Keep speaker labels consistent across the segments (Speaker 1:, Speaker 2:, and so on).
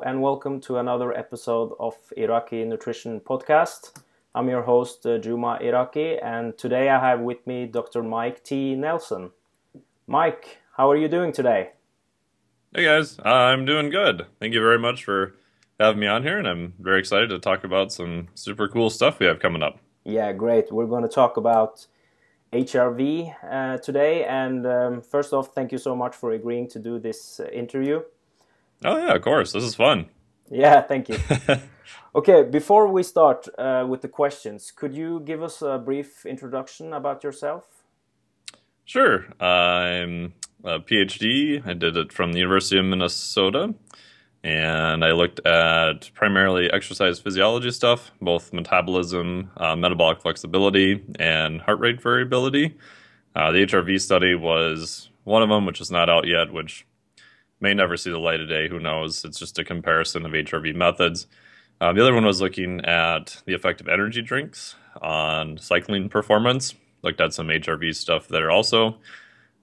Speaker 1: Hello and welcome to another episode of Iraqi Nutrition Podcast. I'm your host uh, Juma Iraqi and today I have with me Dr. Mike T. Nelson. Mike, how are you doing today?
Speaker 2: Hey guys, I'm doing good. Thank you very much for having me on here and I'm very excited to talk about some super cool stuff we have coming up.
Speaker 1: Yeah, great. We're going to talk about HRV uh, today. And um, first off, thank you so much for agreeing to do this uh, interview.
Speaker 2: Oh, yeah, of course. This is fun.
Speaker 1: Yeah, thank you. okay, before we start uh, with the questions, could you give us a brief introduction about yourself?
Speaker 2: Sure. I'm a PhD. I did it from the University of Minnesota and I looked at primarily exercise physiology stuff, both metabolism, uh, metabolic flexibility, and heart rate variability. Uh, the HRV study was one of them, which is not out yet, which may never see the light of day. Who knows? It's just a comparison of HRV methods. Uh, the other one was looking at the effect of energy drinks on cycling performance. Looked at some HRV stuff there also.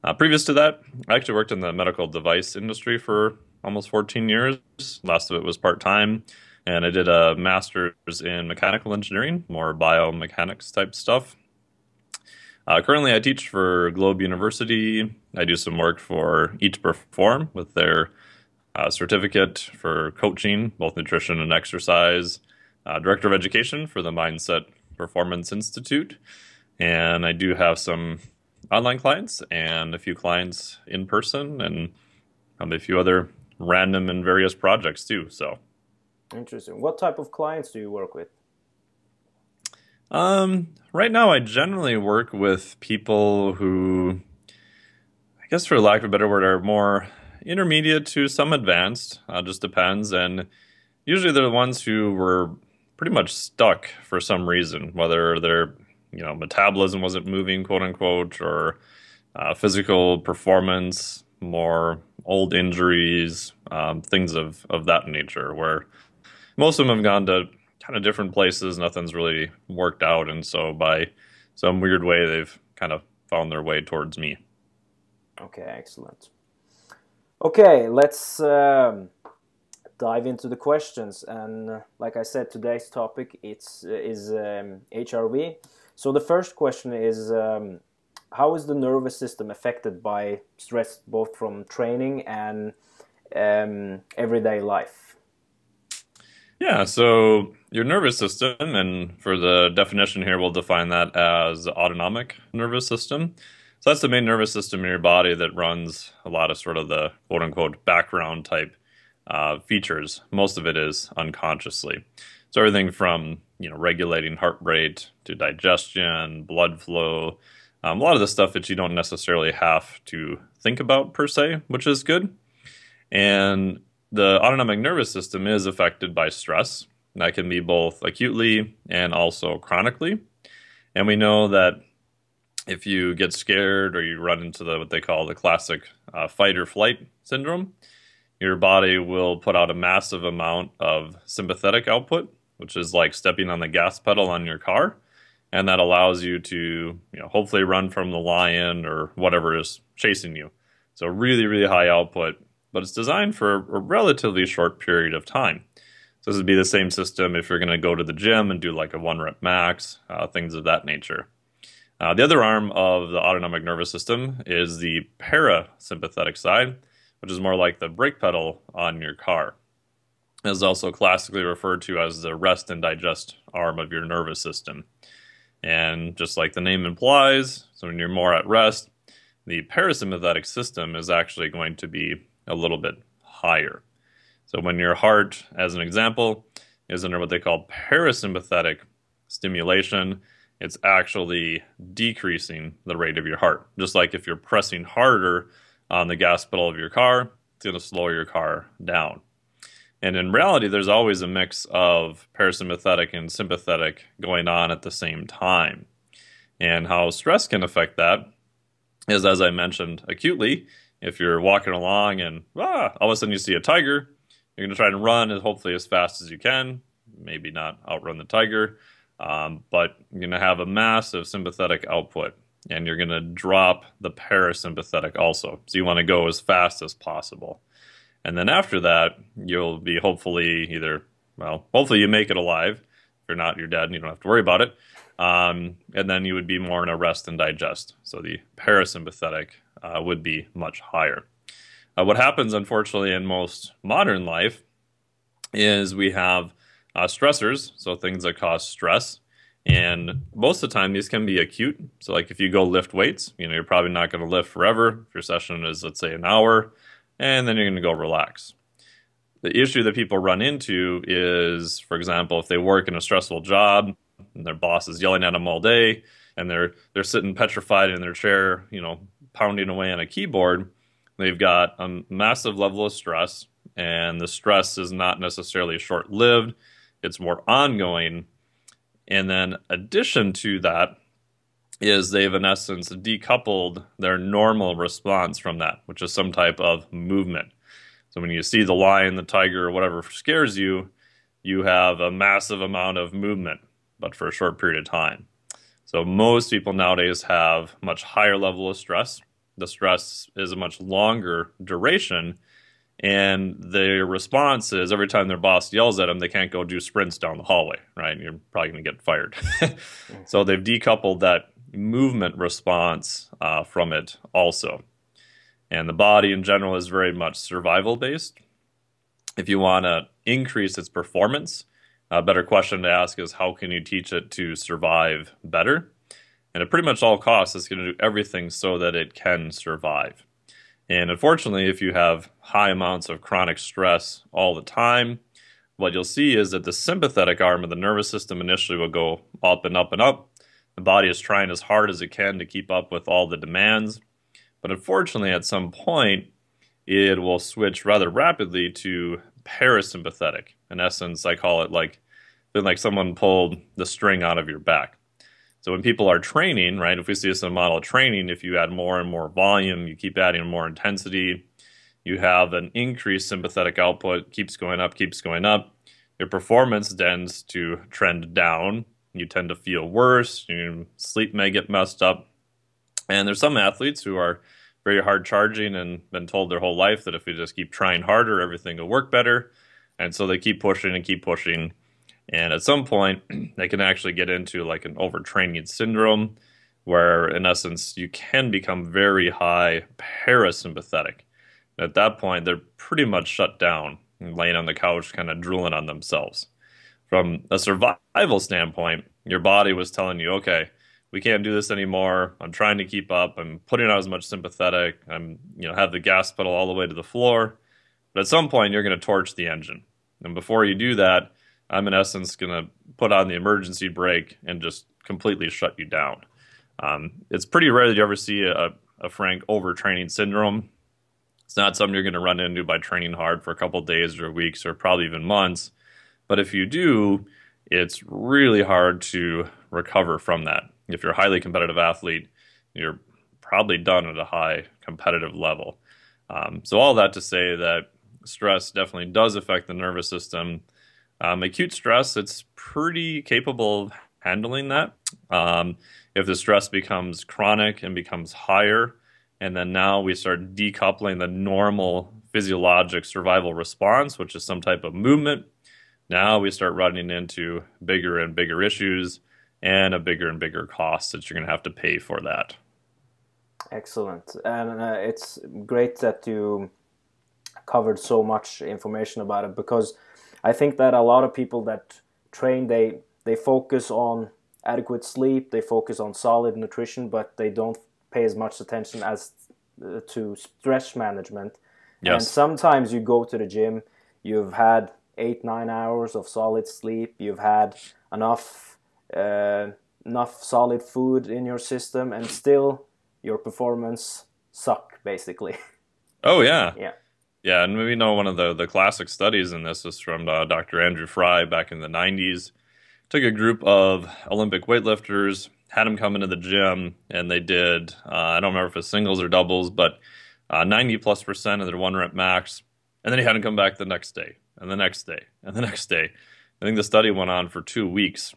Speaker 2: Uh, previous to that, I actually worked in the medical device industry for almost 14 years. Last of it was part time. And I did a master's in mechanical engineering, more biomechanics type stuff. Uh, currently, I teach for Globe University. I do some work for Eat Perform with their uh, certificate for coaching, both nutrition and exercise. Uh, Director of Education for the Mindset Performance Institute. And I do have some online clients and a few clients in person and probably a few other random and various projects too. So
Speaker 1: interesting. What type of clients do you work with?
Speaker 2: Um, right now, I generally work with people who, I guess, for lack of a better word, are more intermediate to some advanced. Uh, just depends, and usually they're the ones who were pretty much stuck for some reason, whether their you know metabolism wasn't moving, quote unquote, or uh, physical performance more old injuries, um, things of, of that nature, where most of them have gone to kind of different places. Nothing's really worked out. And so by some weird way, they've kind of found their way towards me.
Speaker 1: Okay, excellent. Okay, let's um, dive into the questions. And uh, like I said, today's topic it's, is um, HRV. So the first question is um, how is the nervous system affected by stress, both from training and um, everyday life?
Speaker 2: Yeah, so your nervous system, and for the definition here, we'll define that as autonomic nervous system. So that's the main nervous system in your body that runs a lot of sort of the quote unquote background type uh, features. Most of it is unconsciously. So everything from you know regulating heart rate to digestion, blood flow, um, a lot of the stuff that you don't necessarily have to think about per se, which is good. And the autonomic nervous system is affected by stress. That can be both acutely and also chronically. And we know that if you get scared or you run into the what they call the classic uh, fight or flight syndrome, your body will put out a massive amount of sympathetic output, which is like stepping on the gas pedal on your car and that allows you to you know hopefully run from the lion or whatever is chasing you so really really high output but it's designed for a relatively short period of time. So this would be the same system if you're going to go to the gym and do like a one rep max uh, things of that nature. Uh, the other arm of the autonomic nervous system is the parasympathetic side which is more like the brake pedal on your car. It is also classically referred to as the rest and digest arm of your nervous system. And just like the name implies, so when you're more at rest, the parasympathetic system is actually going to be a little bit higher. So when your heart, as an example, is under what they call parasympathetic stimulation, it's actually decreasing the rate of your heart. Just like if you're pressing harder on the gas pedal of your car, it's going to slow your car down. And in reality, there's always a mix of parasympathetic and sympathetic going on at the same time. And how stress can affect that is, as I mentioned acutely, if you're walking along and ah, all of a sudden you see a tiger, you're going to try and run as hopefully as fast as you can. Maybe not outrun the tiger, um, but you're going to have a massive sympathetic output and you're going to drop the parasympathetic also. So you want to go as fast as possible. And then after that, you'll be hopefully either, well, hopefully you make it alive. If you're not, you're dead and you don't have to worry about it. Um, and then you would be more in a rest and digest. So the parasympathetic uh, would be much higher. Uh, what happens, unfortunately, in most modern life is we have uh, stressors, so things that cause stress. And most of the time, these can be acute. So, like if you go lift weights, you know, you're probably not going to lift forever. If your session is, let's say, an hour, and then you're going to go relax. The issue that people run into is, for example, if they work in a stressful job and their boss is yelling at them all day, and they're they're sitting petrified in their chair, you know, pounding away on a keyboard. They've got a massive level of stress, and the stress is not necessarily short lived, it's more ongoing. And then, addition to that, is they've in essence decoupled their normal response from that, which is some type of movement. So when you see the lion, the tiger, or whatever scares you, you have a massive amount of movement, but for a short period of time. So most people nowadays have much higher level of stress. The stress is a much longer duration, and their response is every time their boss yells at them, they can't go do sprints down the hallway, right? You're probably going to get fired. so they've decoupled that movement response uh, from it also. And the body in general is very much survival based. If you want to increase its performance, a better question to ask is how can you teach it to survive better? And at pretty much all costs, it's going to do everything so that it can survive. And unfortunately, if you have high amounts of chronic stress all the time, what you'll see is that the sympathetic arm of the nervous system initially will go up and up and up. The body is trying as hard as it can to keep up with all the demands. But unfortunately, at some point, it will switch rather rapidly to parasympathetic. In essence, I call it like like someone pulled the string out of your back. So when people are training, right, if we see this in a model of training, if you add more and more volume, you keep adding more intensity, you have an increased sympathetic output, keeps going up, keeps going up. Your performance tends to trend down. You tend to feel worse. Your sleep may get messed up. And there's some athletes who are very hard charging and been told their whole life that if you just keep trying harder, everything will work better. And so they keep pushing and keep pushing. And at some point, they can actually get into like an overtraining syndrome, where in essence, you can become very high parasympathetic. At that point, they're pretty much shut down, and laying on the couch, kind of drooling on themselves. From a survival standpoint, your body was telling you, okay, we can't do this anymore. I'm trying to keep up. I'm putting out as much sympathetic. I'm, you know, have the gas pedal all the way to the floor. But at some point, you're going to torch the engine. And before you do that, I'm in essence going to put on the emergency brake and just completely shut you down. Um, it's pretty rare that you ever see a, a frank overtraining syndrome. It's not something you're going to run into by training hard for a couple days or weeks or probably even months. But if you do, it's really hard to recover from that if you're a highly competitive athlete, you're probably done at a high competitive level. Um, so all that to say that stress definitely does affect the nervous system. Um, acute stress, it's pretty capable of handling that. Um, if the stress becomes chronic and becomes higher, and then now we start decoupling the normal physiologic survival response, which is some type of movement, now we start running into bigger and bigger issues and a bigger and bigger cost that you're going to have to pay for that.
Speaker 1: Excellent. And uh, it's great that you covered so much information about it because I think that a lot of people that train they they focus on adequate sleep, they focus on solid nutrition, but they don't pay as much attention as uh, to stress management. Yes. And sometimes you go to the gym, you've had 8 9 hours of solid sleep, you've had enough uh, enough solid food in your system, and still your performance suck basically.
Speaker 2: Oh yeah,
Speaker 1: yeah,
Speaker 2: yeah. And we know one of the the classic studies in this is from uh, Dr. Andrew Fry back in the '90s. Took a group of Olympic weightlifters, had them come into the gym, and they did uh, I don't remember if it's singles or doubles, but uh, 90 plus percent of their one rep max, and then he had them come back the next day, and the next day, and the next day. I think the study went on for two weeks,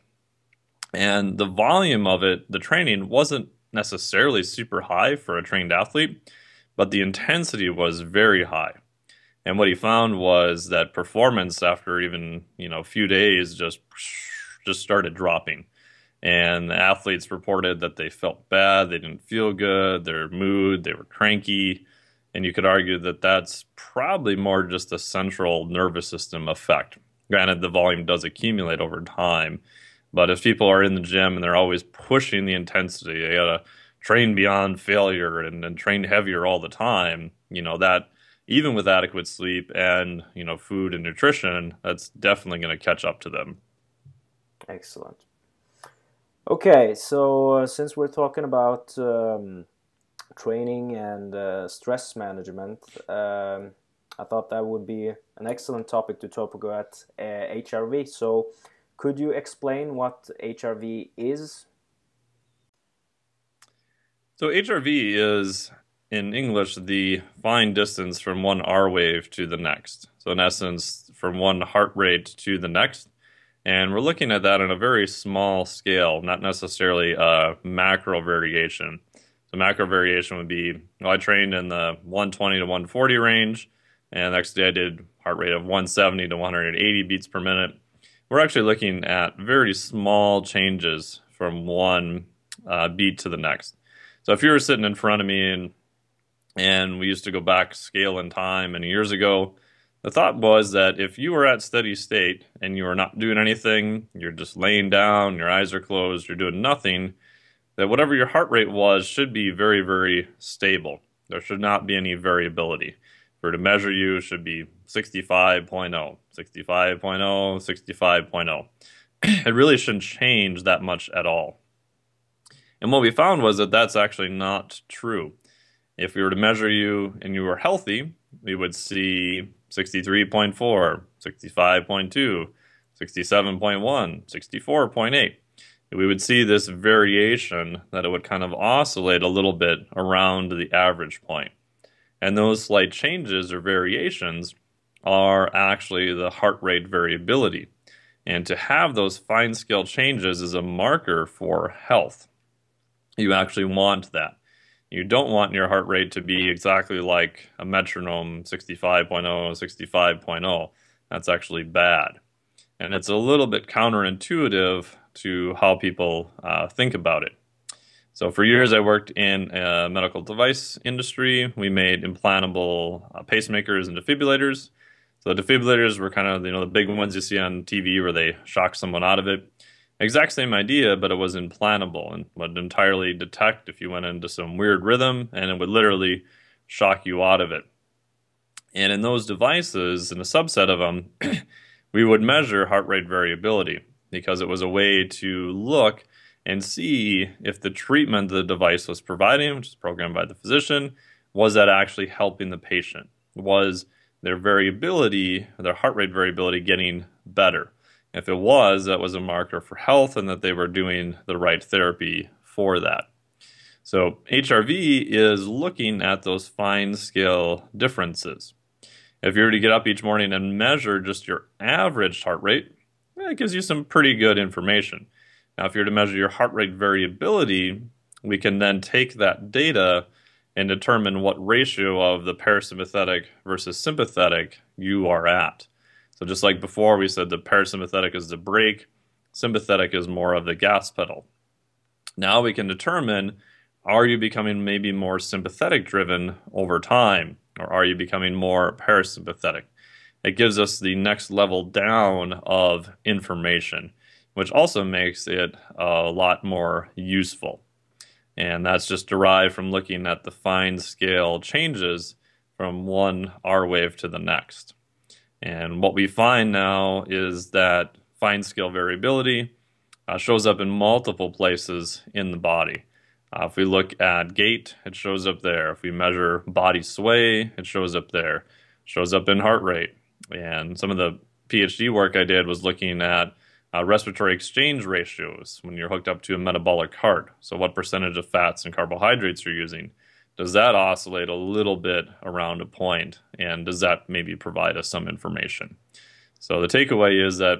Speaker 2: and the volume of it, the training wasn't necessarily super high for a trained athlete, but the intensity was very high. And what he found was that performance after even you know a few days just just started dropping. And the athletes reported that they felt bad, they didn't feel good, their mood, they were cranky. And you could argue that that's probably more just a central nervous system effect. Granted, the volume does accumulate over time, but if people are in the gym and they're always pushing the intensity, they gotta train beyond failure and, and train heavier all the time, you know, that even with adequate sleep and, you know, food and nutrition, that's definitely going to catch up to them.
Speaker 1: Excellent. Okay, so uh, since we're talking about um, training and uh, stress management, um, I thought that would be an excellent topic to talk about uh, HRV. So, could you explain what HRV is?
Speaker 2: So, HRV is in English the fine distance from one R wave to the next. So, in essence, from one heart rate to the next. And we're looking at that on a very small scale, not necessarily a macro variation. So macro variation would be, well, I trained in the 120 to 140 range, and next day I did heart rate of 170 to 180 beats per minute. We're actually looking at very small changes from one uh, beat to the next. So if you were sitting in front of me and and we used to go back scale in time and years ago, the thought was that if you were at steady state and you were not doing anything, you're just laying down, your eyes are closed, you're doing nothing, that whatever your heart rate was should be very, very stable. There should not be any variability. For to measure you should be 65.0, 65.0, 65.0. it really shouldn't change that much at all. And what we found was that that's actually not true. If we were to measure you and you were healthy, we would see 63.4, 65.2, 67.1, 64.8. We would see this variation that it would kind of oscillate a little bit around the average point. And those slight changes or variations are actually the heart rate variability. And to have those fine scale changes is a marker for health. You actually want that. You don't want your heart rate to be exactly like a metronome 65.0, 65.0. That's actually bad. And it's a little bit counterintuitive to how people uh, think about it. So for years, I worked in a medical device industry. We made implantable uh, pacemakers and defibrillators. So defibrillators were kind of you know the big ones you see on TV where they shock someone out of it. Exact same idea, but it was implantable and would entirely detect if you went into some weird rhythm and it would literally shock you out of it. And in those devices, in a subset of them, we would measure heart rate variability because it was a way to look and see if the treatment the device was providing, which is programmed by the physician, was that actually helping the patient? Was their variability, their heart rate variability, getting better? If it was, that was a marker for health and that they were doing the right therapy for that. So HRV is looking at those fine scale differences. If you were to get up each morning and measure just your average heart rate, it gives you some pretty good information. Now, if you were to measure your heart rate variability, we can then take that data and determine what ratio of the parasympathetic versus sympathetic you are at. So just like before, we said the parasympathetic is the brake, sympathetic is more of the gas pedal. Now we can determine are you becoming maybe more sympathetic driven over time, or are you becoming more parasympathetic? It gives us the next level down of information, which also makes it a lot more useful. And that's just derived from looking at the fine scale changes from one R wave to the next. And what we find now is that fine scale variability uh, shows up in multiple places in the body. Uh, if we look at gait, it shows up there. If we measure body sway, it shows up there. It shows up in heart rate. And some of the PhD work I did was looking at uh, respiratory exchange ratios when you're hooked up to a metabolic cart. So, what percentage of fats and carbohydrates you're using does that oscillate a little bit around a point and does that maybe provide us some information so the takeaway is that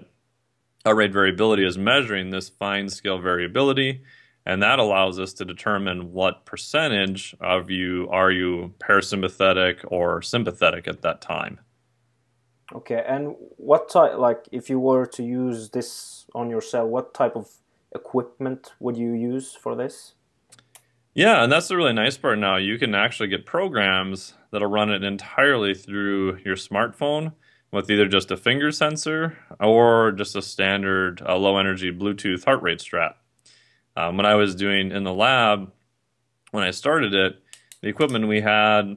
Speaker 2: heart rate variability is measuring this fine scale variability and that allows us to determine what percentage of you are you parasympathetic or sympathetic at that time
Speaker 1: Okay, and what type, like, if you were to use this on yourself, what type of equipment would you use for this?
Speaker 2: Yeah, and that's the really nice part now. You can actually get programs that'll run it entirely through your smartphone with either just a finger sensor or just a standard uh, low energy Bluetooth heart rate strap. Um, when I was doing in the lab, when I started it, the equipment we had,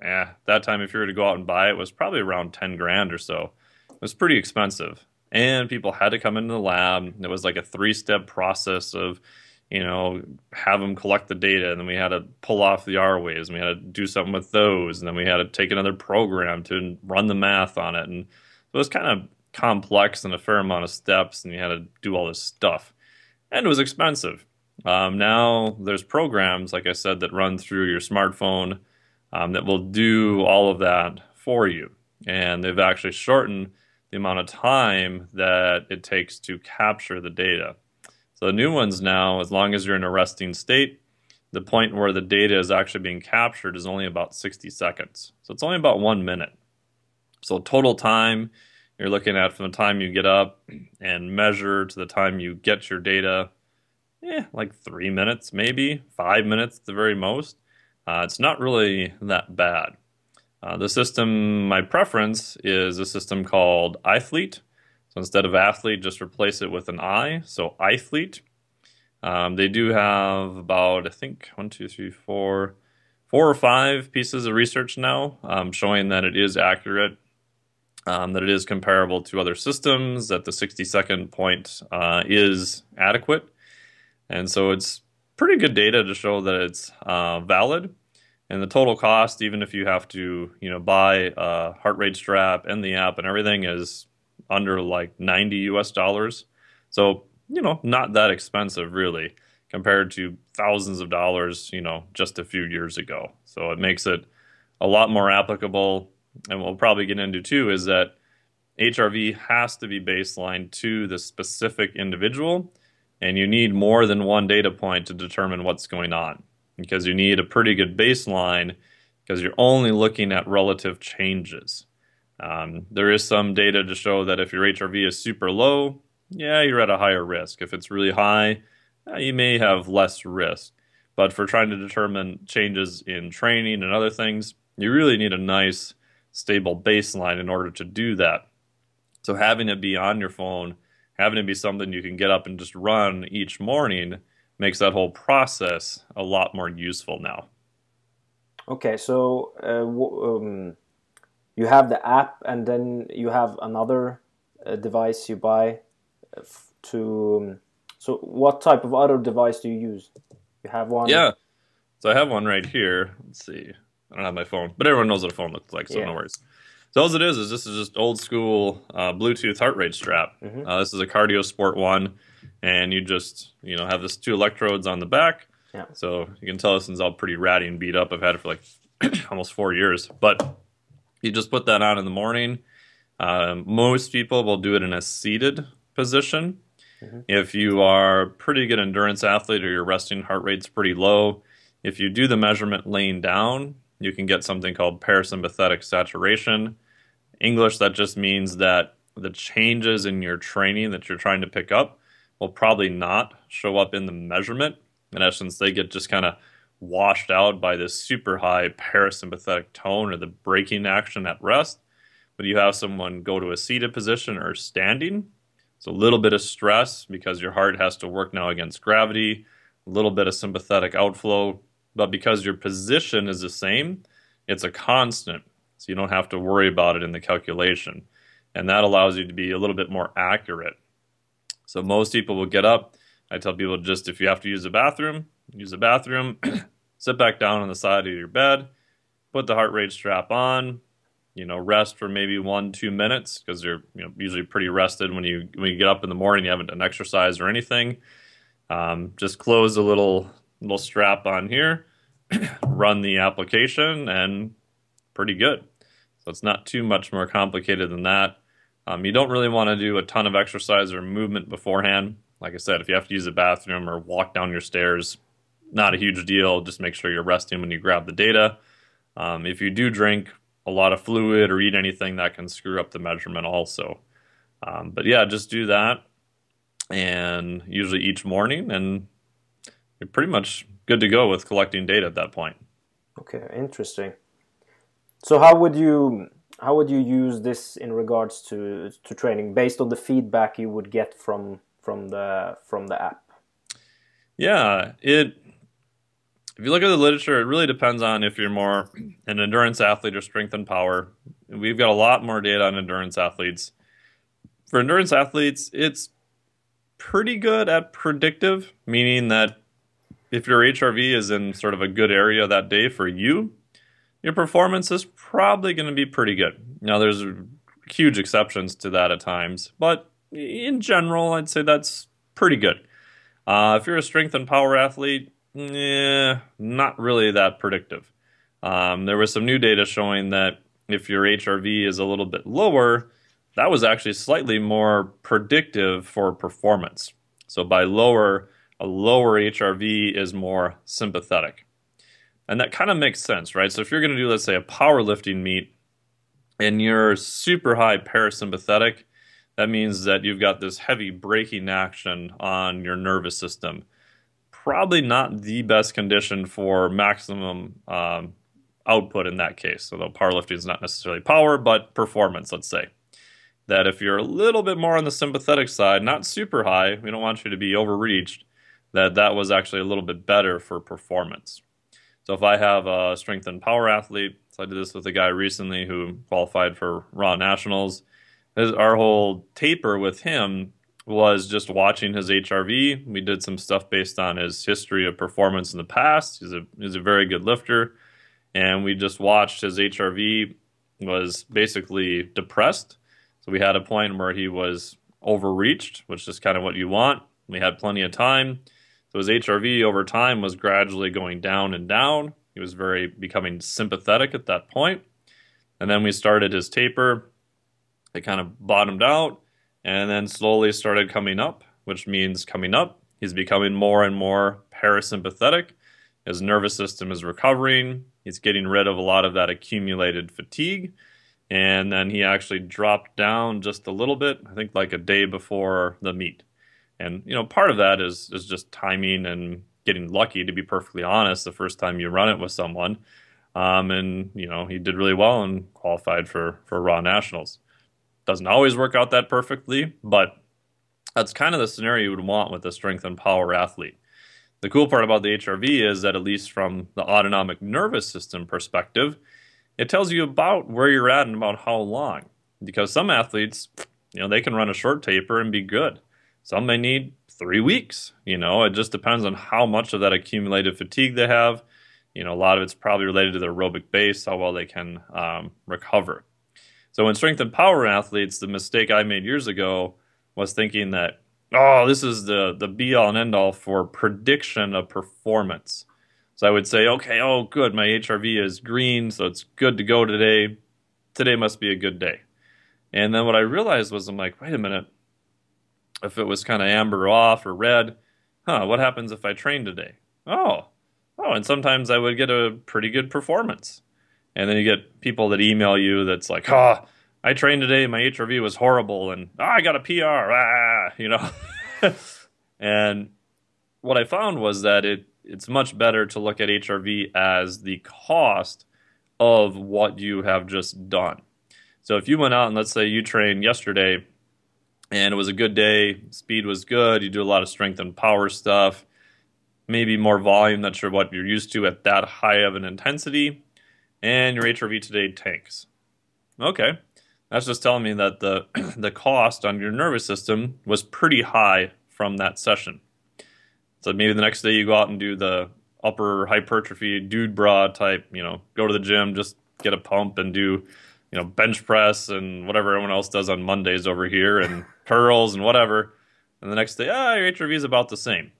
Speaker 2: yeah, that time if you were to go out and buy it was probably around 10 grand or so. It was pretty expensive. And people had to come into the lab. It was like a three step process of, you know, have them collect the data, and then we had to pull off the R waves, and we had to do something with those, and then we had to take another program to run the math on it. And it was kind of complex and a fair amount of steps, and you had to do all this stuff. And it was expensive. Um, now there's programs, like I said, that run through your smartphone um, that will do all of that for you. And they've actually shortened the amount of time that it takes to capture the data. The new ones now, as long as you're in a resting state, the point where the data is actually being captured is only about 60 seconds. So it's only about one minute. So total time you're looking at from the time you get up and measure to the time you get your data, yeah, like three minutes, maybe five minutes at the very most. Uh, it's not really that bad. Uh, the system, my preference is a system called ithlete. So instead of athlete, just replace it with an I. So ithlete. Um, they do have about, I think, one, two, three, four, four or five pieces of research now um, showing that it is accurate, um, that it is comparable to other systems, that the 60 second point uh, is adequate. And so it's pretty good data to show that it's uh, valid. And the total cost, even if you have to, you know, buy a heart rate strap and the app and everything, is under like 90 US dollars. So, you know, not that expensive really compared to thousands of dollars, you know, just a few years ago. So it makes it a lot more applicable. And we'll probably get into too is that HRV has to be baseline to the specific individual and you need more than one data point to determine what's going on because you need a pretty good baseline because you're only looking at relative changes. Um, there is some data to show that if your HRV is super low, yeah, you're at a higher risk. If it's really high, you may have less risk. But for trying to determine changes in training and other things, you really need a nice, stable baseline in order to do that. So having it be on your phone having it be something you can get up and just run each morning makes that whole process a lot more useful now.
Speaker 1: Okay, so uh, um, you have the app, and then you have another uh, device you buy uh, to. Um, so, what type of other device do you use? You have one?
Speaker 2: Yeah. So I have one right here. Let's see. I don't have my phone, but everyone knows what a phone looks like, so yeah. no worries. So all it is is this is just old school uh, Bluetooth heart rate strap. Mm-hmm. Uh, this is a Cardio Sport one, and you just you know have this two electrodes on the back. Yeah. So you can tell this one's all pretty ratty and beat up. I've had it for like almost four years, but you just put that on in the morning. Uh, most people will do it in a seated position. Mm-hmm. If you are a pretty good endurance athlete or your resting heart rate's pretty low, if you do the measurement laying down, you can get something called parasympathetic saturation. English, that just means that the changes in your training that you're trying to pick up will probably not show up in the measurement. In essence, they get just kind of washed out by this super high parasympathetic tone or the braking action at rest. But you have someone go to a seated position or standing. It's a little bit of stress because your heart has to work now against gravity, a little bit of sympathetic outflow, but because your position is the same, it's a constant. So you don't have to worry about it in the calculation. And that allows you to be a little bit more accurate. So most people will get up. I tell people just if you have to use the bathroom, use the bathroom, sit back down on the side of your bed, put the heart rate strap on, you know, rest for maybe one, two minutes because you're you know, usually pretty rested when you when you get up in the morning. You haven't done exercise or anything. Um, just close a little little strap on here, run the application, and pretty good. So it's not too much more complicated than that. Um, you don't really want to do a ton of exercise or movement beforehand. Like I said, if you have to use a bathroom or walk down your stairs, not a huge deal. Just make sure you're resting when you grab the data. Um, if you do drink a lot of fluid or eat anything that can screw up the measurement also. Um, but yeah, just do that, and usually each morning, and you're pretty much good to go with collecting data at that point.
Speaker 1: Okay, interesting. So how would you how would you use this in regards to to training based on the feedback you would get from from the from the app?
Speaker 2: Yeah, it if you look at the literature, it really depends on if you're more an endurance athlete or strength and power. We've got a lot more data on endurance athletes. For endurance athletes, it's pretty good at predictive, meaning that if your HRV is in sort of a good area that day for you, your performance is probably going to be pretty good. Now, there's huge exceptions to that at times, but in general, I'd say that's pretty good. Uh, if you're a strength and power athlete, yeah, not really that predictive. Um, there was some new data showing that if your HRV is a little bit lower, that was actually slightly more predictive for performance. So by lower, a lower HRV is more sympathetic. And that kind of makes sense, right? So if you're going to do, let's say, a powerlifting meet and you're super high parasympathetic, that means that you've got this heavy braking action on your nervous system probably not the best condition for maximum um, output in that case. Although powerlifting is not necessarily power, but performance, let's say. That if you're a little bit more on the sympathetic side, not super high, we don't want you to be overreached, that that was actually a little bit better for performance. So if I have a strength and power athlete, so I did this with a guy recently who qualified for Raw Nationals, our whole taper with him was just watching his HRV. We did some stuff based on his history of performance in the past. He's a he's a very good lifter, and we just watched his HRV was basically depressed. So we had a point where he was overreached, which is kind of what you want. We had plenty of time. So his HRV over time was gradually going down and down. He was very becoming sympathetic at that point. And then we started his taper. It kind of bottomed out and then slowly started coming up, which means coming up, he's becoming more and more parasympathetic. His nervous system is recovering. He's getting rid of a lot of that accumulated fatigue. And then he actually dropped down just a little bit, I think like a day before the meet. And, you know, part of that is, is just timing and getting lucky, to be perfectly honest, the first time you run it with someone. Um, and, you know, he did really well and qualified for, for Raw Nationals. Doesn't always work out that perfectly, but that's kind of the scenario you would want with a strength and power athlete. The cool part about the HRV is that, at least from the autonomic nervous system perspective, it tells you about where you're at and about how long. Because some athletes, you know, they can run a short taper and be good. Some may need three weeks. You know, it just depends on how much of that accumulated fatigue they have. You know, a lot of it's probably related to their aerobic base, how well they can um, recover. So in strength and power athletes, the mistake I made years ago was thinking that, oh, this is the, the be all and end all for prediction of performance. So I would say, okay, oh, good, my HRV is green, so it's good to go today. Today must be a good day. And then what I realized was, I'm like, wait a minute. If it was kind of amber off or red, huh, what happens if I train today? Oh, oh, and sometimes I would get a pretty good performance. And then you get people that email you that's like, oh, I trained today, my HRV was horrible, and oh, I got a PR, ah, you know. and what I found was that it it's much better to look at HRV as the cost of what you have just done. So if you went out and let's say you trained yesterday and it was a good day, speed was good, you do a lot of strength and power stuff, maybe more volume than sure what you're used to at that high of an intensity, and your HRV today tanks. Okay, that's just telling me that the the cost on your nervous system was pretty high from that session. So maybe the next day you go out and do the upper hypertrophy dude bra type, you know, go to the gym, just get a pump and do, you know, bench press and whatever everyone else does on Mondays over here and curls and whatever. And the next day, ah, your HRV is about the same.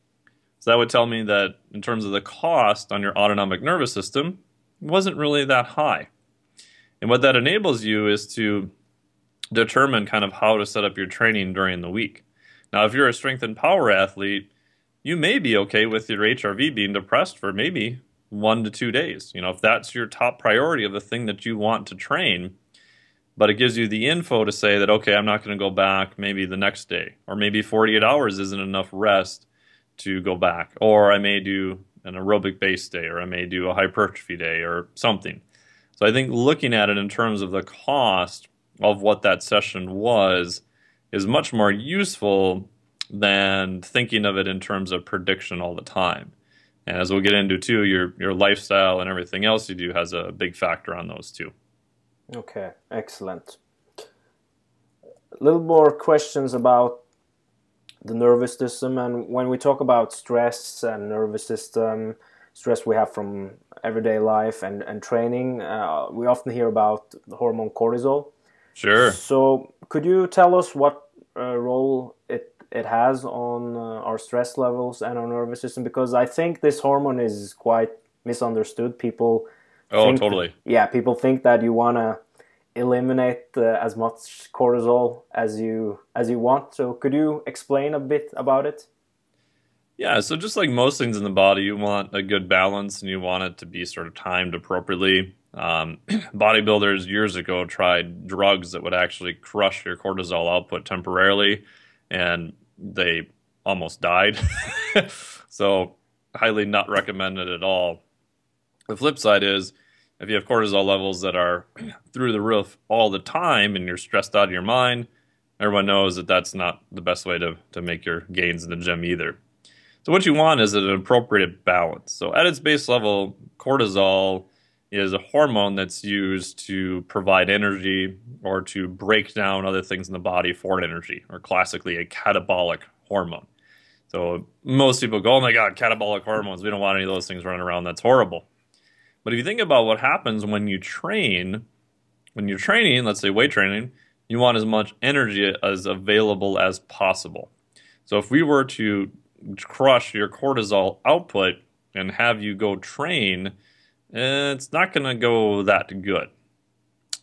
Speaker 2: So that would tell me that in terms of the cost on your autonomic nervous system, wasn't really that high. And what that enables you is to determine kind of how to set up your training during the week. Now, if you're a strength and power athlete, you may be okay with your HRV being depressed for maybe one to two days. You know, if that's your top priority of the thing that you want to train, but it gives you the info to say that, okay, I'm not going to go back maybe the next day, or maybe 48 hours isn't enough rest to go back, or I may do an aerobic base day, or I may do a hypertrophy day, or something. So I think looking at it in terms of the cost of what that session was is much more useful than thinking of it in terms of prediction all the time. And as we'll get into too, your your lifestyle and everything else you do has a big factor on those too.
Speaker 1: Okay, excellent. A little more questions about the nervous system, and when we talk about stress and nervous system, stress we have from everyday life and and training, uh, we often hear about the hormone cortisol.
Speaker 2: Sure.
Speaker 1: So, could you tell us what uh, role it it has on uh, our stress levels and our nervous system? Because I think this hormone is quite misunderstood. People.
Speaker 2: Oh, totally.
Speaker 1: yeah, people think that you want to eliminate uh, as much cortisol as you as you want. So, could you explain a bit about it?
Speaker 2: Yeah, so just like most things in the body, you want a good balance and you want it to be sort of timed appropriately. Um, bodybuilders years ago tried drugs that would actually crush your cortisol output temporarily, and they almost died. so, highly not recommended at all. The flip side is if you have cortisol levels that are through the roof all the time and you're stressed out of your mind, everyone knows that that's not the best way to, to make your gains in the gym either. So, what you want is an appropriate balance. So, at its base level, cortisol is a hormone that's used to provide energy or to break down other things in the body for energy, or classically a catabolic hormone. So most people go, oh my God, catabolic hormones. We don't want any of those things running around. That's horrible. But if you think about what happens when you train, when you're training, let's say weight training, you want as much energy as available as possible. So if we were to crush your cortisol output and have you go train, it's not going to go that good.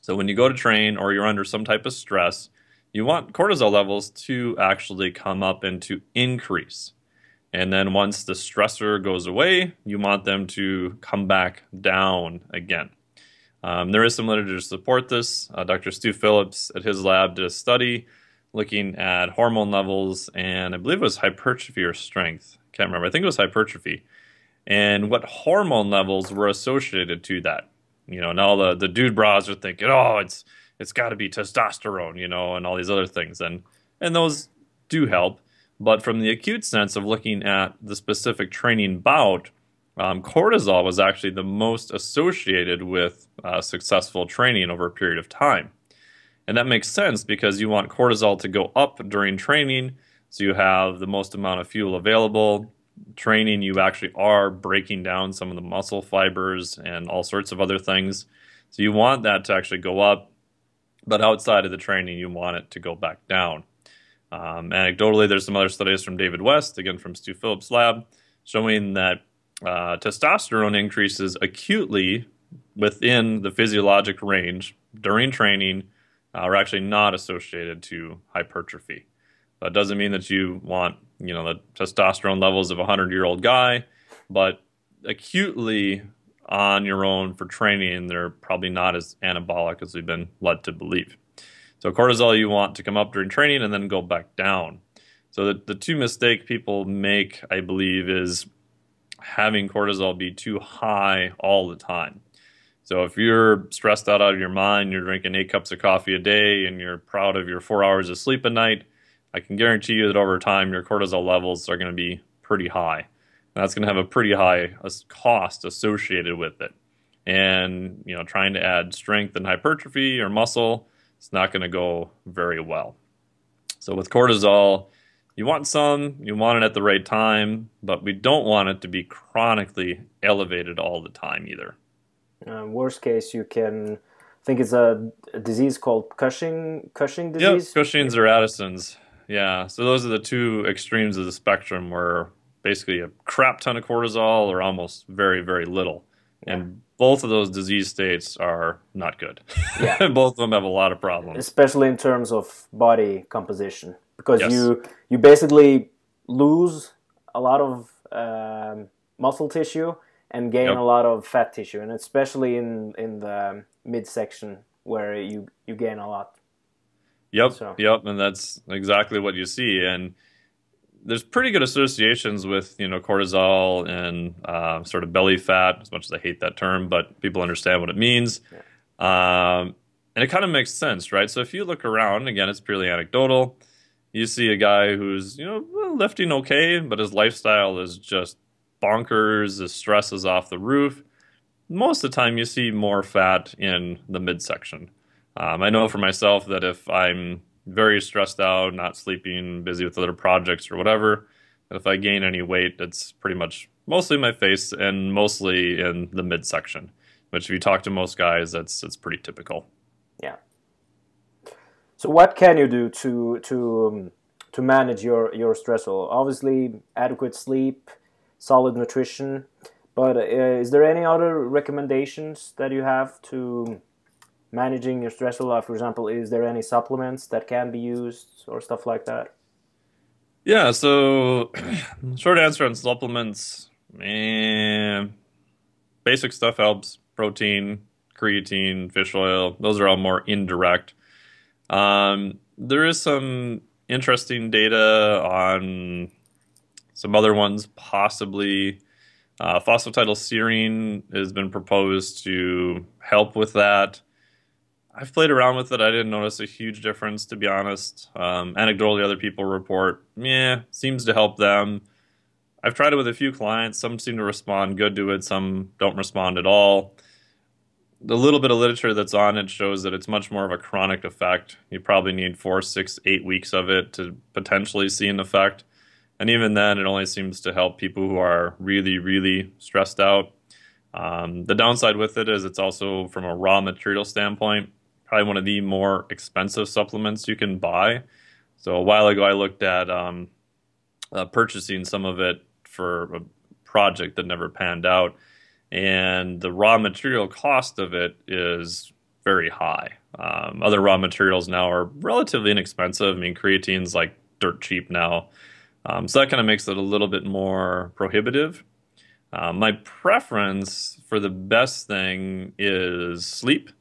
Speaker 2: So when you go to train or you're under some type of stress, you want cortisol levels to actually come up and to increase. And then once the stressor goes away, you want them to come back down again. Um, there is some literature to support this. Uh, Dr. Stu Phillips at his lab did a study looking at hormone levels, and I believe it was hypertrophy or strength. Can't remember. I think it was hypertrophy and what hormone levels were associated to that. You know, now the the dude bras are thinking, oh, it's it's got to be testosterone, you know, and all these other things, and and those do help. But from the acute sense of looking at the specific training bout, um, cortisol was actually the most associated with uh, successful training over a period of time. And that makes sense because you want cortisol to go up during training, so you have the most amount of fuel available training, you actually are breaking down some of the muscle fibers and all sorts of other things. So you want that to actually go up, but outside of the training, you want it to go back down. Um, anecdotally, there's some other studies from David West, again from Stu Phillips' lab, showing that uh, testosterone increases acutely within the physiologic range during training uh, are actually not associated to hypertrophy. That doesn't mean that you want you know the testosterone levels of a hundred year old guy, but acutely on your own for training, they're probably not as anabolic as we've been led to believe. So cortisol you want to come up during training and then go back down. So the, the two mistake people make, I believe, is having cortisol be too high all the time. So if you're stressed out out of your mind, you're drinking eight cups of coffee a day, and you're proud of your four hours of sleep a night, I can guarantee you that over time your cortisol levels are going to be pretty high. And that's going to have a pretty high cost associated with it. And you know, trying to add strength and hypertrophy or muscle, it's not going to go very well. So with cortisol, you want some, you want it at the right time, but we don't want it to be chronically elevated all the time either.
Speaker 1: Uh, worst case, you can I think it's a, a disease called Cushing Cushing disease.
Speaker 2: Yeah, Cushing's or Addison's. Yeah, so those are the two extremes of the spectrum where basically a crap ton of cortisol or almost very, very little. And both of those disease states are not good. Yeah. both of them have a lot of problems.
Speaker 1: Especially in terms of body composition. Because yes. you you basically lose a lot of um, muscle tissue and gain
Speaker 2: Yep.
Speaker 1: a lot of fat tissue, and especially in in the midsection where you you gain a lot.
Speaker 2: Yep,
Speaker 1: So-
Speaker 2: yep, and that's exactly what you see. And there's pretty good associations with you know cortisol and uh, sort of belly fat. As much as I hate that term, but people understand what it means, um, and it kind of makes sense, right? So if you look around, again, it's purely anecdotal. You see a guy who's you know lifting okay, but his lifestyle is just bonkers. His stress is off the roof. Most of the time, you see more fat in the midsection. Um, I know for myself that if I'm very stressed out, not sleeping, busy with other projects or whatever, that if I gain any weight, it's pretty much mostly my face and mostly in the midsection. Which, if you talk to most guys, that's that's pretty typical.
Speaker 1: Yeah. So what can you do to to um, to manage your your stress level? Obviously, adequate sleep, solid nutrition, but uh, is there any other recommendations that you have to managing your stress level? For example, is there any supplements that can be used or stuff like that?
Speaker 2: Yeah, so short answer on supplements, man, basic stuff helps. Protein, creatine, fish oil, those are all more indirect. Um, there is some interesting data on some other ones, possibly. Uh, phosphatidylserine has been proposed to help with that. I've played around with it. I didn't notice a huge difference, to be honest. Um, anecdotally, other people report, yeah, seems to help them. I've tried it with a few clients. Some seem to respond good to it, some don't respond at all. The little bit of literature that's on it shows that it's much more of a chronic effect. You probably need four, six, eight weeks of it to potentially see an effect. And even then, it only seems to help people who are really, really stressed out. Um, the downside with it is it's also, from a raw material standpoint, probably one of the more expensive supplements you can buy. So a while ago, I looked at um, uh, purchasing some of it for a project that never panned out, and the raw material cost of it is very high. Um, other raw materials now are relatively inexpensive. I mean, creatine's like dirt cheap now, um, so that kind of makes it a little bit more prohibitive. Uh, my preference for the best thing is sleep.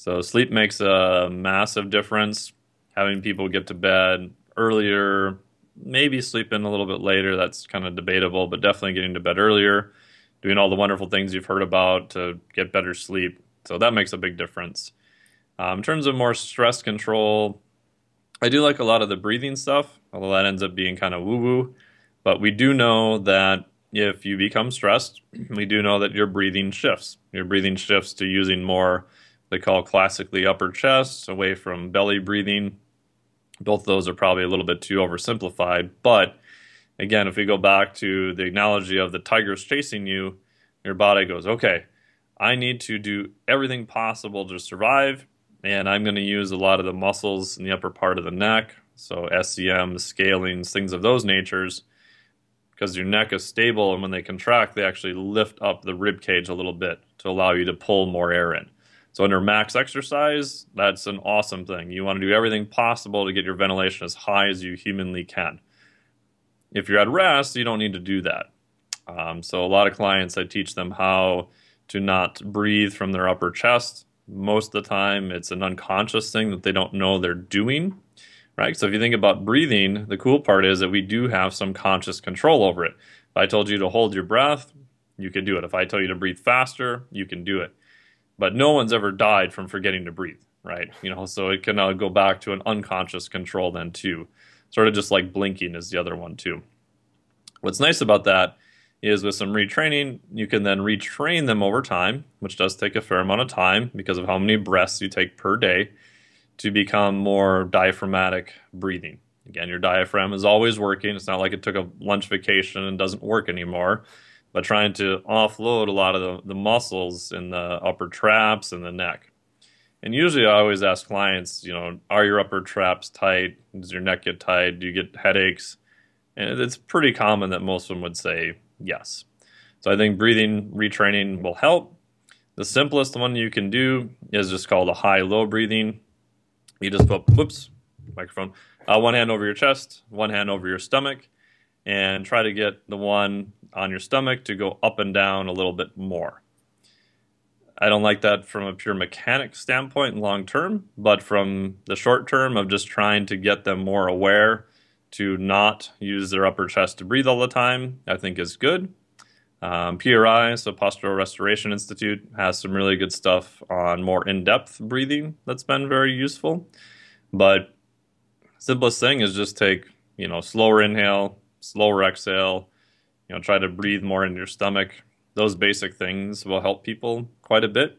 Speaker 2: So sleep makes a massive difference. Having people get to bed earlier, maybe sleep in a little bit later, that's kind of debatable, but definitely getting to bed earlier, doing all the wonderful things you've heard about to get better sleep. So that makes a big difference. Um, in terms of more stress control, I do like a lot of the breathing stuff, although that ends up being kind of woo woo. But we do know that if you become stressed, we do know that your breathing shifts. Your breathing shifts to using more they call classically upper chest, away from belly breathing. Both those are probably a little bit too oversimplified. But again, if we go back to the analogy of the tiger's chasing you, your body goes, okay, I need to do everything possible to survive, and I'm going to use a lot of the muscles in the upper part of the neck, so SCM, scalenes, things of those natures, because your neck is stable, and when they contract, they actually lift up the rib cage a little bit to allow you to pull more air in. So under max exercise, that's an awesome thing. You want to do everything possible to get your ventilation as high as you humanly can. If you're at rest, you don't need to do that. Um, so a lot of clients, I teach them how to not breathe from their upper chest. Most of the time, it's an unconscious thing that they don't know they're doing, right? So if you think about breathing, the cool part is that we do have some conscious control over it. If I told you to hold your breath, you can do it. If I tell you to breathe faster, you can do it but no one's ever died from forgetting to breathe, right? You know, so it can uh, go back to an unconscious control then too. Sort of just like blinking is the other one too. What's nice about that is with some retraining, you can then retrain them over time, which does take a fair amount of time because of how many breaths you take per day to become more diaphragmatic breathing. Again, your diaphragm is always working. It's not like it took a lunch vacation and doesn't work anymore but trying to offload a lot of the, the muscles in the upper traps and the neck. And usually I always ask clients, you know, are your upper traps tight? Does your neck get tight? Do you get headaches? And it's pretty common that most of them would say yes. So I think breathing retraining will help. The simplest one you can do is just called a high-low breathing. You just put, whoops, microphone, uh, one hand over your chest, one hand over your stomach, and try to get the one on your stomach to go up and down a little bit more. I don't like that from a pure mechanic standpoint long term, but from the short term of just trying to get them more aware to not use their upper chest to breathe all the time, I think is good. Um, PRI, so Postural Restoration Institute, has some really good stuff on more in depth breathing that's been very useful. But simplest thing is just take, you know, slower inhale, slower exhale, you know, try to breathe more in your stomach. Those basic things will help people quite a bit.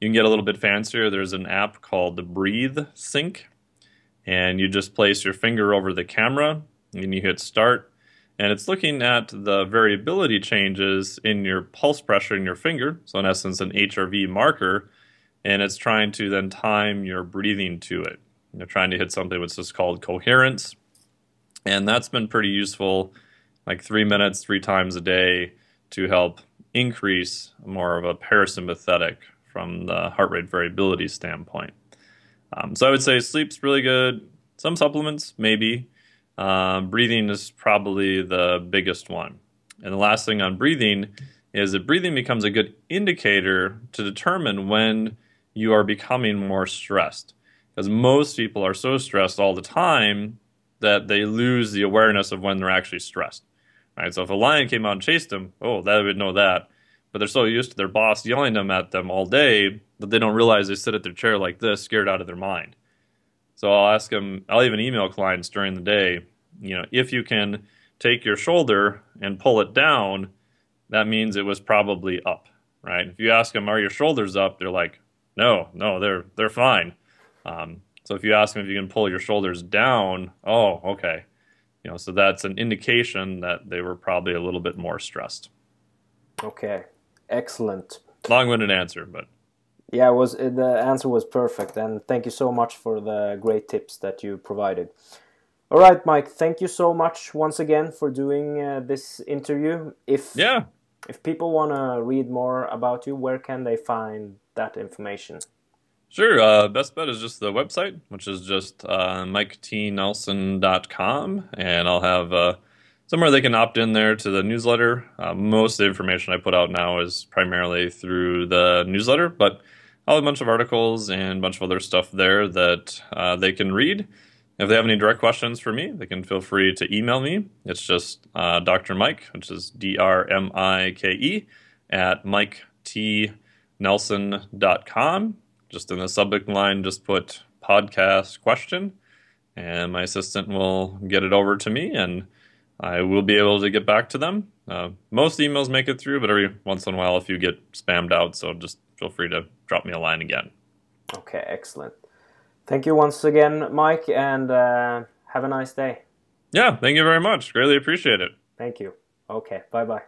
Speaker 2: You can get a little bit fancier. There's an app called the Breathe Sync, and you just place your finger over the camera and you hit start. And it's looking at the variability changes in your pulse pressure in your finger, so in essence, an HRV marker, and it's trying to then time your breathing to it. You're trying to hit something which is called coherence, and that's been pretty useful, like three minutes, three times a day, to help increase more of a parasympathetic from the heart rate variability standpoint. Um, so I would say sleep's really good. Some supplements, maybe. Um, breathing is probably the biggest one. And the last thing on breathing is that breathing becomes a good indicator to determine when you are becoming more stressed. Because most people are so stressed all the time that they lose the awareness of when they're actually stressed. Right? So if a lion came out and chased them, oh, they would know that. But they're so used to their boss yelling them at them all day that they don't realize they sit at their chair like this, scared out of their mind. So I'll ask them, I'll even email clients during the day, you know, if you can take your shoulder and pull it down, that means it was probably up, right? If you ask them, are your shoulders up? They're like, no, no, they're they're fine. Um, so if you ask them if you can pull your shoulders down, oh, okay, you know, so that's an indication that they were probably a little bit more stressed.
Speaker 1: Okay, excellent.
Speaker 2: Long-winded answer, but
Speaker 1: yeah, it was the answer was perfect, and thank you so much for the great tips that you provided. All right, Mike. Thank you so much once again for doing uh, this interview. If
Speaker 2: yeah,
Speaker 1: if people want to read more about you, where can they find that information?
Speaker 2: Sure. Uh, best bet is just the website, which is just uh, miketnelson.com, and I'll have uh, somewhere they can opt in there to the newsletter. Uh, most of the information I put out now is primarily through the newsletter, but I'll have a bunch of articles and a bunch of other stuff there that uh, they can read. If they have any direct questions for me, they can feel free to email me. It's just uh, Dr. Mike, which is D R M I K E, at miketnelson.com. Just in the subject line, just put podcast question, and my assistant will get it over to me, and I will be able to get back to them. Uh, most emails make it through, but every once in a while, if you get spammed out, so just feel free to drop me a line again.
Speaker 1: Okay, excellent. Thank you once again, Mike, and uh, have a nice day.
Speaker 2: Yeah, thank you very much. Greatly appreciate it.
Speaker 1: Thank you. Okay, bye bye.